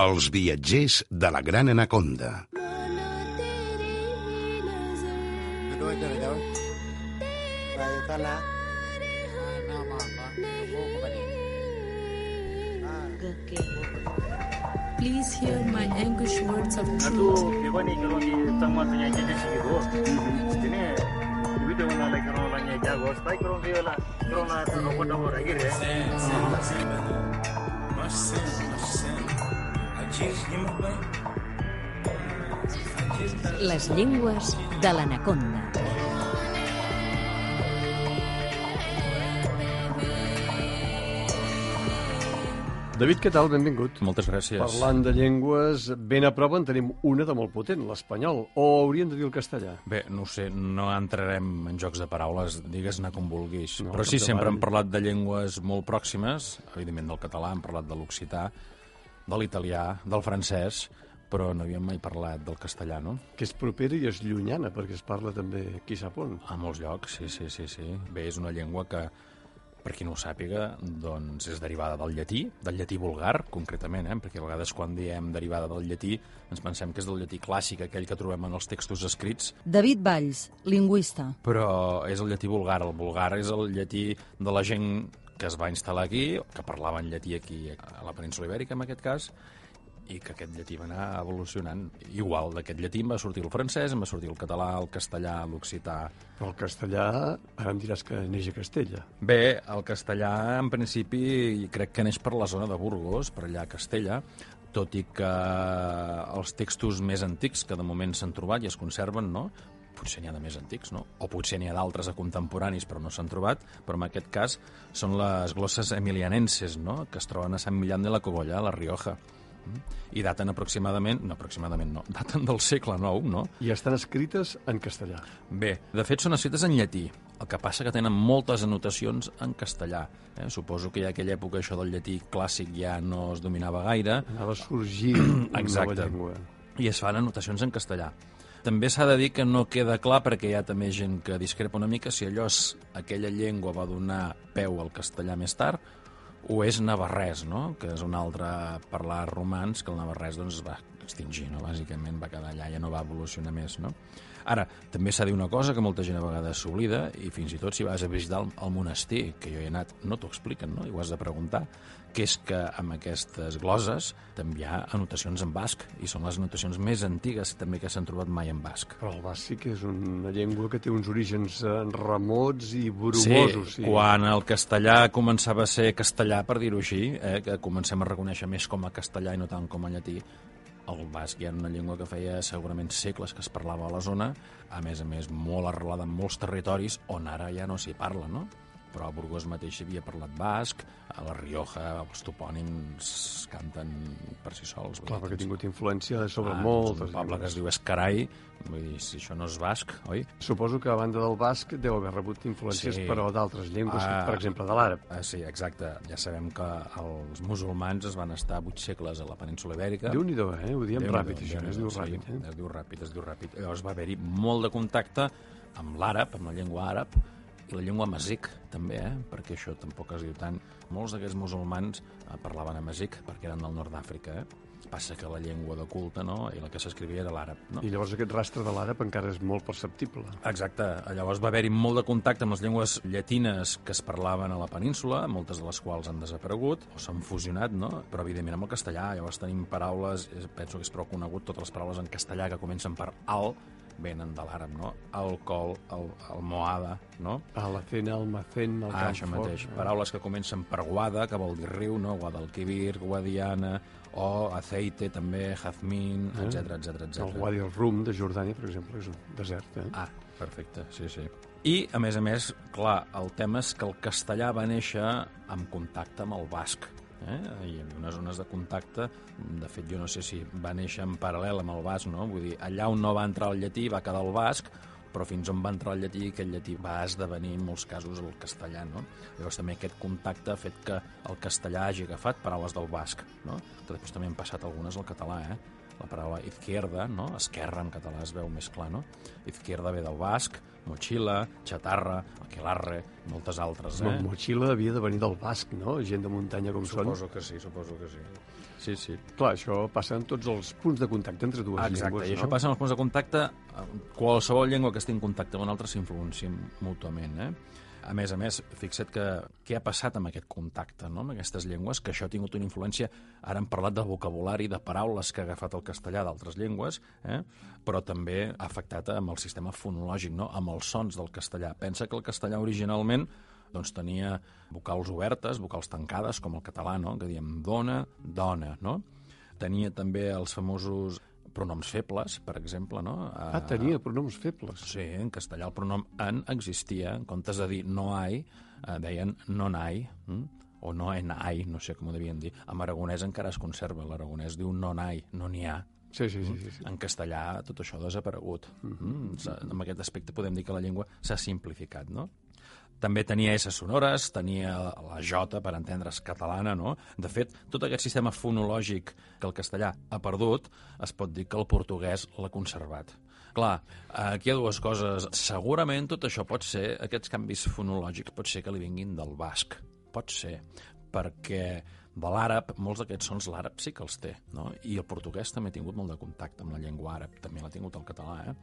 Els viatgers de la Gran Anaconda. Please hear my anguish words of truth. Les llengües de l'anaconda. David, què tal? Benvingut. Moltes gràcies. Parlant de llengües, ben a prop en tenim una de molt potent, l'espanyol. O hauríem de dir el castellà? Bé, no ho sé, no entrarem en jocs de paraules, digues-ne com vulguis. No, Però sí, sempre hem parlat de llengües molt pròximes, evidentment del català, hem parlat de l'occità, de l'italià, del francès, però no havíem mai parlat del castellà, no? Que és propera i és llunyana, perquè es parla també qui sap on. A molts llocs, sí, sí, sí, sí. Bé, és una llengua que, per qui no ho sàpiga, doncs és derivada del llatí, del llatí vulgar, concretament, eh? perquè a vegades quan diem derivada del llatí ens pensem que és del llatí clàssic, aquell que trobem en els textos escrits, David Valls, lingüista. però és el llatí vulgar. El vulgar és el llatí de la gent que es va instal·lar aquí, que parlava en llatí aquí a la península Ibèrica, en aquest cas, i que aquest llatí va anar evolucionant. Igual, d'aquest llatí va sortir el francès, em va sortir el català, el castellà, l'occità... Però el castellà, ara em diràs que neix a Castella. Bé, el castellà, en principi, crec que neix per la zona de Burgos, per allà a Castella, tot i que els textos més antics que de moment s'han trobat i es conserven, no?, potser n'hi ha de més antics, no? O potser n'hi ha d'altres a contemporanis, però no s'han trobat, però en aquest cas són les glosses emilianenses, no?, que es troben a Sant Millán de la Cogolla, a la Rioja. Mm? I daten aproximadament, no, aproximadament no, daten del segle IX, no? I estan escrites en castellà. Bé, de fet són escrites en llatí, el que passa que tenen moltes anotacions en castellà. Eh? Suposo que ja aquella època això del llatí clàssic ja no es dominava gaire, Anava sorgint una nova llengua. i es fan anotacions en castellà. També s'ha de dir que no queda clar, perquè hi ha també gent que discrepa una mica, si allò és, aquella llengua va donar peu al castellà més tard, o és navarrès, no? que és un altre parlar romans, que el navarrès doncs, es va extingir, no? bàsicament va quedar allà, ja no va evolucionar més. No? Ara, també s'ha de dir una cosa que molta gent a vegades s'oblida, i fins i tot si vas a visitar el, el monestir, que jo he anat, no t'ho expliquen, no? i ho has de preguntar, que és que amb aquestes gloses també hi ha anotacions en basc, i són les anotacions més antigues també que s'han trobat mai en basc. Però el basc sí que és una llengua que té uns orígens eh, remots i brumosos. Sí, quan el castellà començava a ser castellà, per dir-ho així, eh, que comencem a reconèixer més com a castellà i no tant com a llatí, el basc era una llengua que feia segurament segles que es parlava a la zona, a més a més molt arrelada en molts territoris on ara ja no s'hi parla, no? Però a Burgos mateix havia parlat basc, a la Rioja els topònims canten per si sols. Clar, perquè ha tingut influència sobre Ah, moltes Un poble que es diu Escarai, vull dir, si això no és basc, oi? Suposo que a banda del basc deu haver rebut influències, Sí. però d'altres llengües, Ah. per exemple, de l'àrab. Ah, sí, exacte. Ja sabem que els musulmans es van estar 8 segles a la península Ibèrica. Déu-n'hi-do, eh? Ho diem ràpid, això, es diu ràpid, eh? Es diu ràpid, es diu ràpid. Llavors va haver-hi molt de contacte amb l'àrab, amb la llengua àrab, i la llengua masic, també, eh? perquè això tampoc es diu tant. Molts d'aquests musulmans eh, parlaven amazic perquè eren del nord d'Àfrica, eh? Passa que la llengua de culte, no?, i la que s'escrivia era l'àrab, no? I llavors aquest rastre de l'àrab encara és molt perceptible. Exacte. Llavors va haver-hi molt de contacte amb les llengües llatines que es parlaven a la península, moltes de les quals han desaparegut o s'han fusionat, no? Però, evidentment, amb el castellà. Llavors tenim paraules, eh, penso que és prou conegut, totes les paraules en castellà que comencen per al, venen de l'àrab, no? Alcohol, el, el moada, no? A la cena, el el Ah, això fort, mateix. eh? Paraules que comencen per guada, que vol dir riu, no? Guadalquivir, Guadiana, o aceite, també, jazmín, Eh? etc etc etc. El Wadi al-Rum de Jordània, per exemple, és un desert, eh? Ah, perfecte, sí, sí. I, a més a més, clar, el tema és que el castellà va néixer en contacte amb el basc. Eh? I en unes zones de contacte, de fet, jo no sé si va néixer en paral·lel amb el basc, no? Vull dir, allà on no va entrar el llatí va quedar el basc, però fins on va entrar el llatí, aquell llatí va esdevenir en molts casos el castellà, no? Llavors també aquest contacte ha fet que el castellà hagi agafat paraules del basc, no? Que després també han passat algunes al català, eh? La paraula izquierda, no? esquerra en català es veu més clar, no? Izquierda ve del basc, mochila, chatarra, aquelarre, moltes altres, eh? La motxilla havia de venir del basc, no? Gent de muntanya com són. Suposo que sí, suposo que sí. Sí, sí. Clar, això passa en tots els punts de contacte entre dues Exacte, llengües, i això no? passa en els punts de contacte. Qualsevol llengua que estigui en contacte amb una altra s'influencien mútuament, eh? A més a més, fixa't que què ha passat amb aquest contacte, no? amb aquestes llengües, que això ha tingut una influència... Ara hem parlat de vocabulari, de paraules que ha agafat el castellà d'altres llengües, eh? però també ha afectat amb el sistema fonològic, no? amb els sons del castellà. Pensa que el castellà originalment doncs, tenia vocals obertes, vocals tancades, com el català, no? que diem dona, dona, no? Tenia també els famosos pronoms febles, per exemple, no? Ah, tenia pronoms febles. Sí, en castellà el pronom en existia, en comptes de dir no hay, eh, deien non hay, hm? o no en hay, no sé com ho devien dir. En aragonès encara es conserva, l'aragonès diu non hay, no n'hi ha. Sí, sí, sí. sí, sí. En castellà tot això ha desaparegut. Mm -hmm. En aquest aspecte podem dir que la llengua s'ha simplificat, no? També tenia S sonores, tenia la J, per entendre's, catalana, no? De fet, tot aquest sistema fonològic que el castellà ha perdut, es pot dir que el portuguès l'ha conservat. Clar, aquí hi ha dues coses. Segurament tot això pot ser, aquests canvis fonològics, pot ser que li vinguin del basc. Pot ser, perquè de l'àrab, molts d'aquests sons l'àrab sí que els té, no? I el portuguès també ha tingut molt de contacte amb la llengua àrab, també l'ha tingut el català, eh?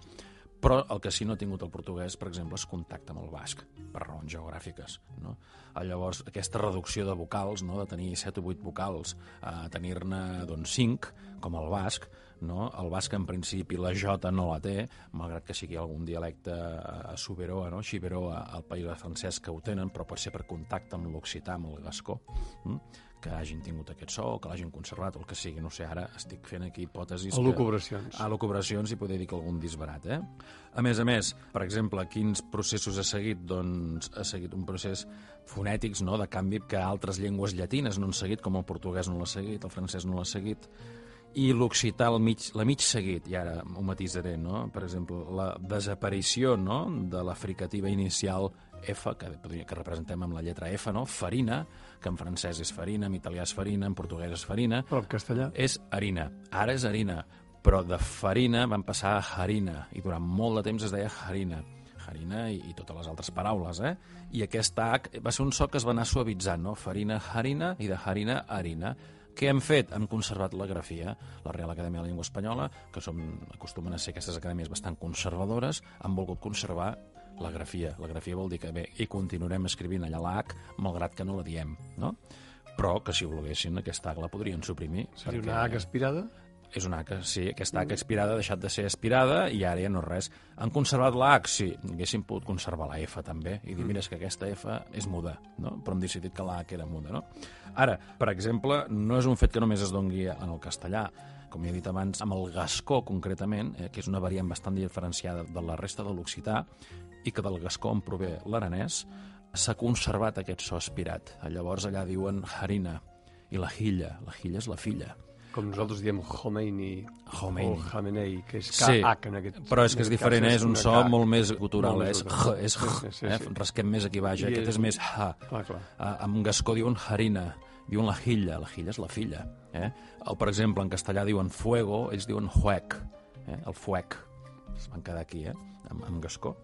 Però el que sí no ha tingut el portuguès, per exemple, és contacte amb el basc, per raons geogràfiques. No? Ah, Llavors, aquesta reducció de vocals, no? de tenir 7 o 8 vocals, a tenir-ne doncs, 5, com el basc, no? el basc en principi la J no la té, malgrat que sigui algun dialecte a Suberoa, no? Xiberoa, al País francès que ho tenen, però pot ser per contacte amb l'occità, amb el gascó, hm? Que hagin tingut aquest so, o que l'hagin conservat, o el que sigui. No sé, ara estic fent aquí hipòtesis... que- Elucubracions. a locubracions i poder dir que algun disbarat, eh? A més a més, per exemple, quins processos ha seguit? Doncs ha seguit un procés fonètics, no?, de canvi que altres llengües llatines no han seguit, com el portuguès no l'ha seguit, el francès no l'ha seguit, i l'occità mig, la mig seguit, i ara ho matisaré, no? Per exemple, la desaparició no? de la fricativa inicial F, que, que representem amb la lletra F, no? Farina, que en francès és farina, en italià és farina, en portuguès és farina, Però en castellà... és harina. Ara és harina, però de farina van passar a harina, i durant molt de temps es deia harina. Harina i, i totes les altres paraules, eh? I aquest H va ser un so que es va anar suavitzant, no? Farina, harina, i de harina, harina. Què hem fet? Hem conservat la grafia. La Real Acadèmia de la Llengua Espanyola, que som, acostumen a ser aquestes acadèmies bastant conservadores, han volgut conservar la grafia. La grafia vol dir que bé, i continuarem escrivint allà la H, malgrat que no la diem, no? Però que si volguessin aquesta H la podrien suprimir. Seria una H aspirada? És una H, sí, aquesta H expirada ha deixat de ser aspirada i ara ja no res. Han conservat la H? Sí, haguessin pogut conservar la F també i dir, mira, és que aquesta F és muda, no? però hem decidit que la H era muda. No? Ara, per exemple, no és un fet que només es dongui en el castellà, com ja he dit abans, amb el gascó concretament, eh, que és una variant bastant diferenciada de la resta de l'occità i que del gascó en prové l'aranès, s'ha conservat aquest so aspirat. Llavors allà diuen harina i la hilla. La hilla és la filla. Com nosaltres diem Khomeini, Khomeini. o Khamenei, que és Sí, KH en aquest però és que és diferent, cas és un so K. molt més gutural, Molt és h, és h, Sí, sí, eh? sí. rasquem més aquí baix, I aquest és- és més h. Clar, clar. Ah, en gascó diuen harina, diuen la hilla, la hilla és la filla. Eh? O, per exemple, en castellà diuen fuego, ells diuen huec, eh? el fuec. Es van quedar aquí, eh? amb, amb gascó.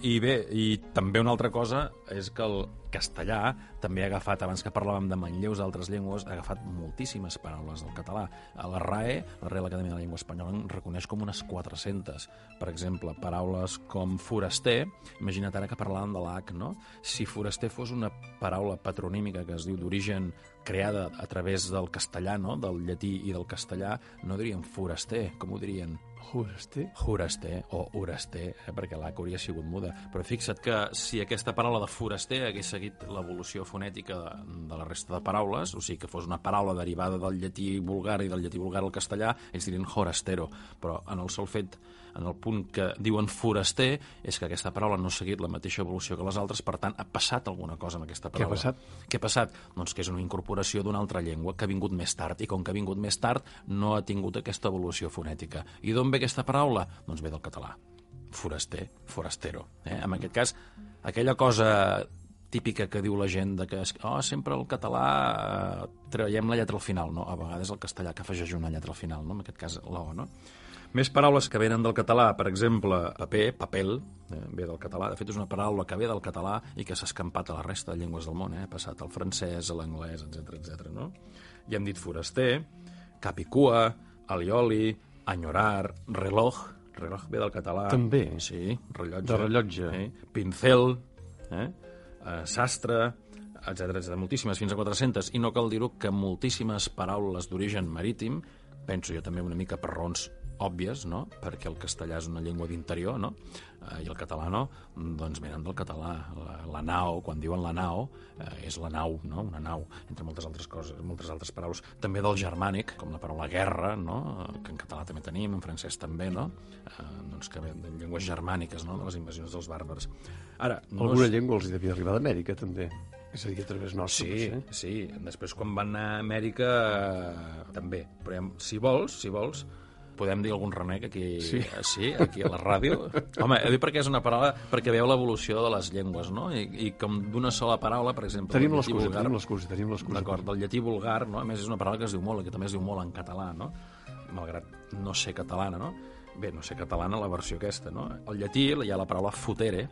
I bé, i també una altra cosa és que el castellà també ha agafat, abans que parlàvem de manlleus d'altres llengües, ha agafat moltíssimes paraules del català. A la RAE, la Real Acadèmia de la Llengua Espanyola, en reconeix com unes 400. Per exemple, paraules com foraster, imagina't ara que parlàvem de l'H, no? Si foraster fos una paraula patronímica que es diu d'origen creada a través del castellà, no? del llatí i del castellà, no dirien foraster, com ho dirien? Foraster? Foraster o oraster, eh, perquè l'H hauria sigut muda. Però fixa't que si aquesta paraula de foraster hagués seguit l'evolució fonètica de, de la resta de paraules, o sigui, que fos una paraula derivada del llatí vulgar i del llatí vulgar al castellà, ells dirien forastero. Però en el sol fet, en el punt que diuen foraster, és que aquesta paraula no ha seguit la mateixa evolució que les altres, per tant, ha passat alguna cosa amb aquesta Què ha paraula. passat? Què ha passat? Doncs que és una incorporació d'una altra llengua que ha vingut més tard, i com que ha vingut més tard, no ha tingut aquesta evolució fonètica. I d'on ve aquesta paraula? Doncs ve del català. Foraster, forastero. Eh? En aquest cas, aquella cosa típica que diu la gent de que oh, sempre el català eh, traiem la lletra al final, no? A vegades el castellà que afegeix una lletra al final, no? En aquest cas la O, no? Més paraules que venen del català, per exemple, paper, papel, eh, ve del català. De fet, és una paraula que ve del català i que s'ha escampat a la resta de llengües del món, eh? ha passat al francès, a l'anglès, etc etc. no? I hem dit foraster, cap i cua, alioli, enyorar, reloj, reloj ve del català. També? Sí, rellotge. De rellotge. Eh? Pincel, eh? Eh sastre, etc etc. moltíssimes, fins a 400, i no cal dir-ho que moltíssimes paraules d'origen marítim, penso jo també una mica per raons òbvies, no? perquè el castellà és una llengua d'interior, no? Eh, i el català no, doncs venen del català. La, la nau, quan diuen la nau, eh, és la nau, no? una nau, entre moltes altres coses, moltes altres paraules. També del germànic, com la paraula guerra, no? Que en català també tenim, en francès també, no? Eh, doncs que ve de llengües germàniques, no? de les invasions dels bàrbars. Ara, no Alguna és... llengua els hi devia arribar d'Amèrica, també. És a dir, a través nostre, Sí, potser. sí. Després, quan van anar a Amèrica, eh, també. Però, si vols, si vols, podem dir algun renec aquí, Sí. sí, aquí a la ràdio. Home, he dit perquè és una paraula, perquè veu l'evolució de les llengües, no? I, i com d'una sola paraula, per exemple... Tenim el l'excusa, vulgar- tenim l'excusa, tenim l'excusa. D'acord, del llatí vulgar, no? A més, és una paraula que es diu molt, que també es diu molt en català, no? Malgrat no ser catalana, no? Bé, no ser catalana la versió aquesta, no? Al llatí hi ha la paraula fotere,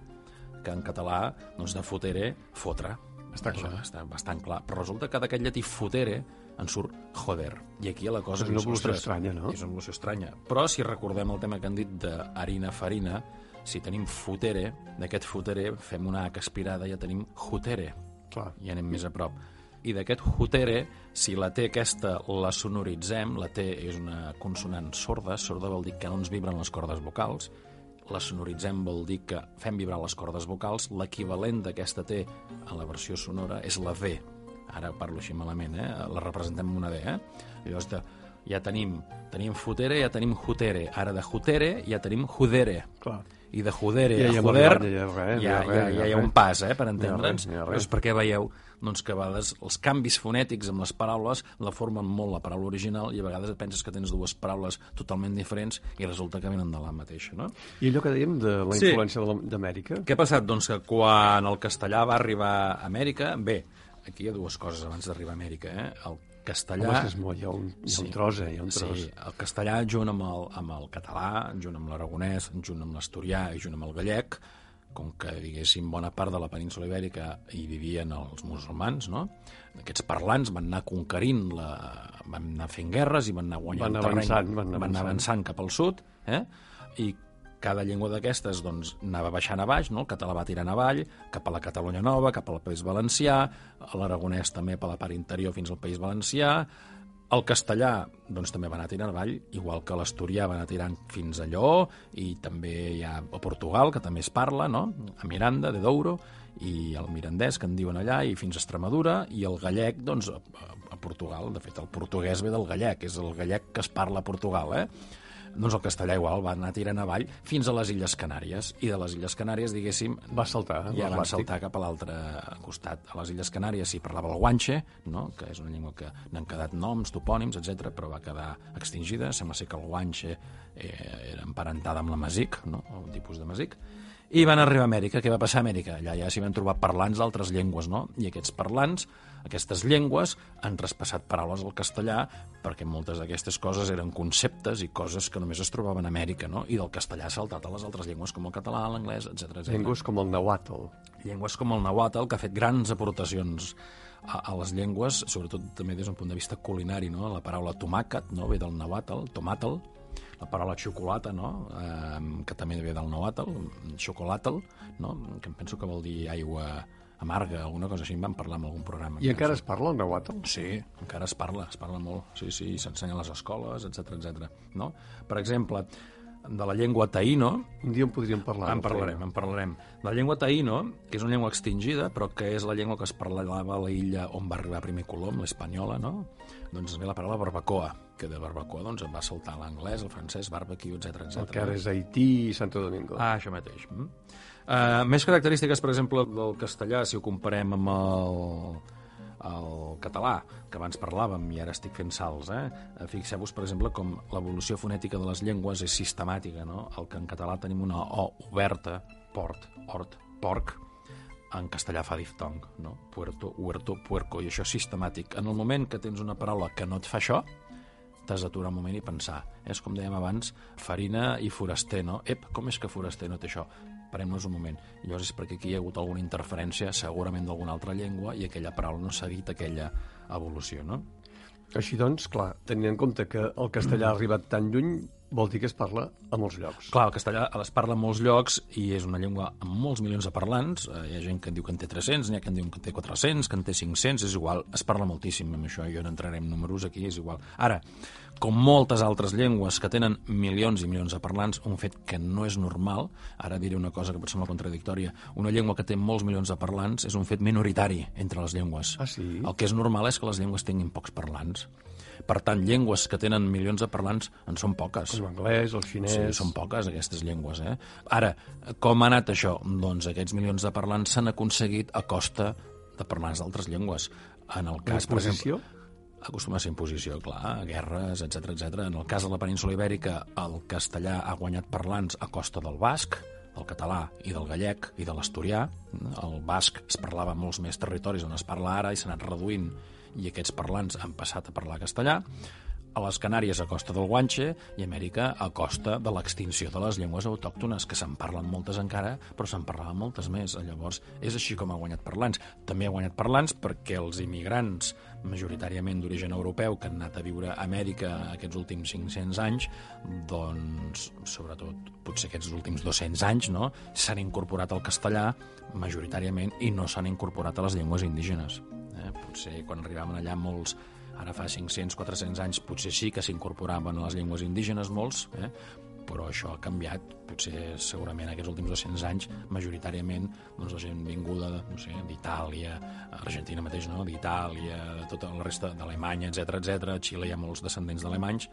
que en català, doncs de fotere, fotre. Està Això clar. Està bastant clar. Però resulta que d'aquest llatí fotere en surt joder. I aquí la cosa... És una evolució estranya, no? És una evolució estranya. Però si recordem el tema que han dit d'harina-farina, si tenim fotere, d'aquest fotere fem una H aspirada i ja tenim jutere Clar. i anem més a prop. I d'aquest jutere, si la T aquesta la sonoritzem, la T és una consonant sorda, sorda vol dir que no ens vibren les cordes vocals, la sonoritzem vol dir que fem vibrar les cordes vocals, l'equivalent d'aquesta T en la versió sonora és la V. Ara parlo així malament, eh? la representem amb una D. Eh? Llavors, de, ja tenim, tenim fotere, ja tenim jutere. Ara de jutere ja tenim judere. Clar. I de judere Ja a juder ja hi ha res, ja, ja, ja, hi ha un pas, eh, per entendre'ns. res. Llavors, perquè veieu doncs, que a vegades els canvis fonètics amb les paraules la formen molt la paraula original i a vegades et penses que tens dues paraules totalment diferents i resulta que venen de la mateixa, no? I allò que dèiem de la Sí. influència de la- d'Amèrica, Què ha passat? Doncs que quan el castellà va arribar a Amèrica, bé, aquí hi ha dues coses abans d'arribar a Amèrica, eh? El castellà... Home, és molt, hi ha un, hi ha un tros, eh? Hi ha un tros. Sí, el castellà junt amb el, amb el català, junt amb l'aragonès, junt amb l'asturià i junt amb el gallec, com que, diguéssim, bona part de la península ibèrica hi vivien els musulmans, no? Aquests parlants van anar conquerint, la... van anar fent guerres i van anar guanyant Van terreny. avançant, van van anar avançant. avançant cap al sud, eh? I cada llengua d'aquestes doncs, anava baixant a baix, no? el català va tirant avall, cap a la Catalunya Nova, cap al País Valencià, l'aragonès també per la part interior fins al País Valencià, el castellà doncs, també va anar tirant avall, igual que l'asturià va anar tirant fins a Lleó, i també hi ha a Portugal, que també es parla, no? a Miranda, de Douro, i el mirandès, que en diuen allà, i fins a Extremadura, i el gallec, doncs, a, a Portugal. De fet, el portuguès ve del gallec, és el gallec que es parla a Portugal, eh? Doncs el castellà igual va anar tirant avall fins a les Illes Canàries. I de les Illes Canàries, diguéssim, Va saltar, eh, ja l'Atlàntic. saltar cap a l'altre costat. A les Illes Canàries s'hi parlava el guanxe, no? que és una llengua que n'han quedat noms, topònims, etc, però va quedar extingida. Sembla ser que el guanxe eh, era emparentada amb la masic, no? un tipus de masic. I van arribar a Amèrica. Què va passar a Amèrica? Allà ja s'hi van trobar parlants d'altres llengües, no? I aquests parlants, aquestes llengües, han traspassat paraules al castellà perquè moltes d'aquestes coses eren conceptes i coses que només es trobaven a Amèrica, no? I del castellà ha saltat a les altres llengües com el català, l'anglès, etc. Llengües com el nahuatl. Llengües com el nahuatl, que ha fet grans aportacions a, a les llengües, sobretot també des d'un punt de vista culinari, no? La paraula tomàquet, no?, ve del nahuatl, tomàtel, la paraula xocolata, no?, eh, que també ve del nahuatl, xocolatl, no?, que em penso que vol dir aigua amarga, alguna cosa així, en vam parlar en algun programa. I encara penso. es parla el nahuatl? Sí, encara es parla, es parla molt. Sí, sí, s'ensenya a les escoles, etc etc. no? Per exemple, de la llengua taïno, Un dia en podríem parlar. en parlarem, en parlarem. La llengua taïno, que és una llengua extingida, però que és la llengua que es parlava a l'illa on va arribar primer Colom, l'espanyola, no? Doncs ve la paraula barbacoa, que de barbacoa doncs, en va saltar l'anglès, el francès, barbecue, etc etc. El que ara és Haití i Santo Domingo. Ah, això mateix. Mm. Uh, més característiques, per exemple, del castellà, si ho comparem amb el, el català, que abans parlàvem i ara estic fent salts, eh? Fixeu-vos, per exemple, com l'evolució fonètica de les llengües és sistemàtica, no? El que en català tenim una O oberta, port, hort, porc, en castellà fa diftong, no? Puerto, huerto, puerco, i això és sistemàtic. En el moment que tens una paraula que no et fa això, t'has d'aturar un moment i pensar. És com dèiem abans, farina i foraster, no? Ep, com és que foraster no té això? Parem-nos un moment. Llavors és perquè aquí hi ha hagut alguna interferència, segurament d'alguna altra llengua, i aquella paraula no s'ha dit aquella evolució, no? Així doncs, clar, tenint en compte que el castellà ha arribat tan lluny, vol dir que es parla a molts llocs. Clar, el castellà es parla en molts llocs i és una llengua amb molts milions de parlants. Eh, Hi ha gent que en diu que en té 300, n'hi ha que en diu que en té 400, que en té 500, és igual. Es parla moltíssim amb això, jo no entraré en números aquí, és igual. Ara, com moltes altres llengües que tenen milions i milions de parlants, un fet que no és normal, ara diré una cosa que pot semblar contradictòria, una llengua que té molts milions de parlants és un fet minoritari entre les llengües. Ah, sí? El que és normal és que les llengües tinguin pocs parlants. Per tant, llengües que tenen milions de parlants en són poques. Com l'anglès, el xinès... Sí, són poques aquestes llengües. Eh? Ara, com ha anat això? Doncs aquests milions de parlants s'han aconseguit a costa de parlants d'altres llengües. En el cas, per exemple, acostuma a ser imposició, clar, guerres, etc etc. En el cas de la península ibèrica, el castellà ha guanyat parlants a costa del basc, del català i del gallec i de l'asturià. El basc es parlava en molts més territoris on es parla ara i s'ha anat reduint i aquests parlants han passat a parlar castellà a les Canàries a costa del guanxe i Amèrica a costa de l'extinció de les llengües autòctones, que se'n parlen moltes encara, però se'n parlaven moltes més. Llavors, és així com ha guanyat parlants. També ha guanyat parlants perquè els immigrants, majoritàriament d'origen europeu, que han anat a viure a Amèrica aquests últims 500 anys, doncs, sobretot, potser aquests últims 200 anys, no?, s'han incorporat al castellà majoritàriament i no s'han incorporat a les llengües indígenes. Eh? Potser quan arribaven allà molts ara fa 500, 400 anys potser sí que s'incorporaven a les llengües indígenes molts, eh? però això ha canviat, potser segurament aquests últims 200 anys, majoritàriament doncs, la gent vinguda no sé, d'Itàlia, Argentina mateix, no? d'Itàlia, de tota la resta d'Alemanya, etc etc. a Xile hi ha molts descendents d'alemanys,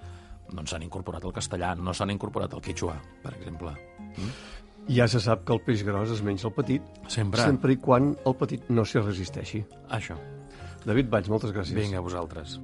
doncs s'han incorporat al castellà, no s'han incorporat al quechua, per exemple. Mm? Ja se sap que el peix gros es menja el petit, Sempre. sempre i quan el petit no s'hi resisteixi. Això. David Valls, moltes gràcies. Vinga, a vosaltres.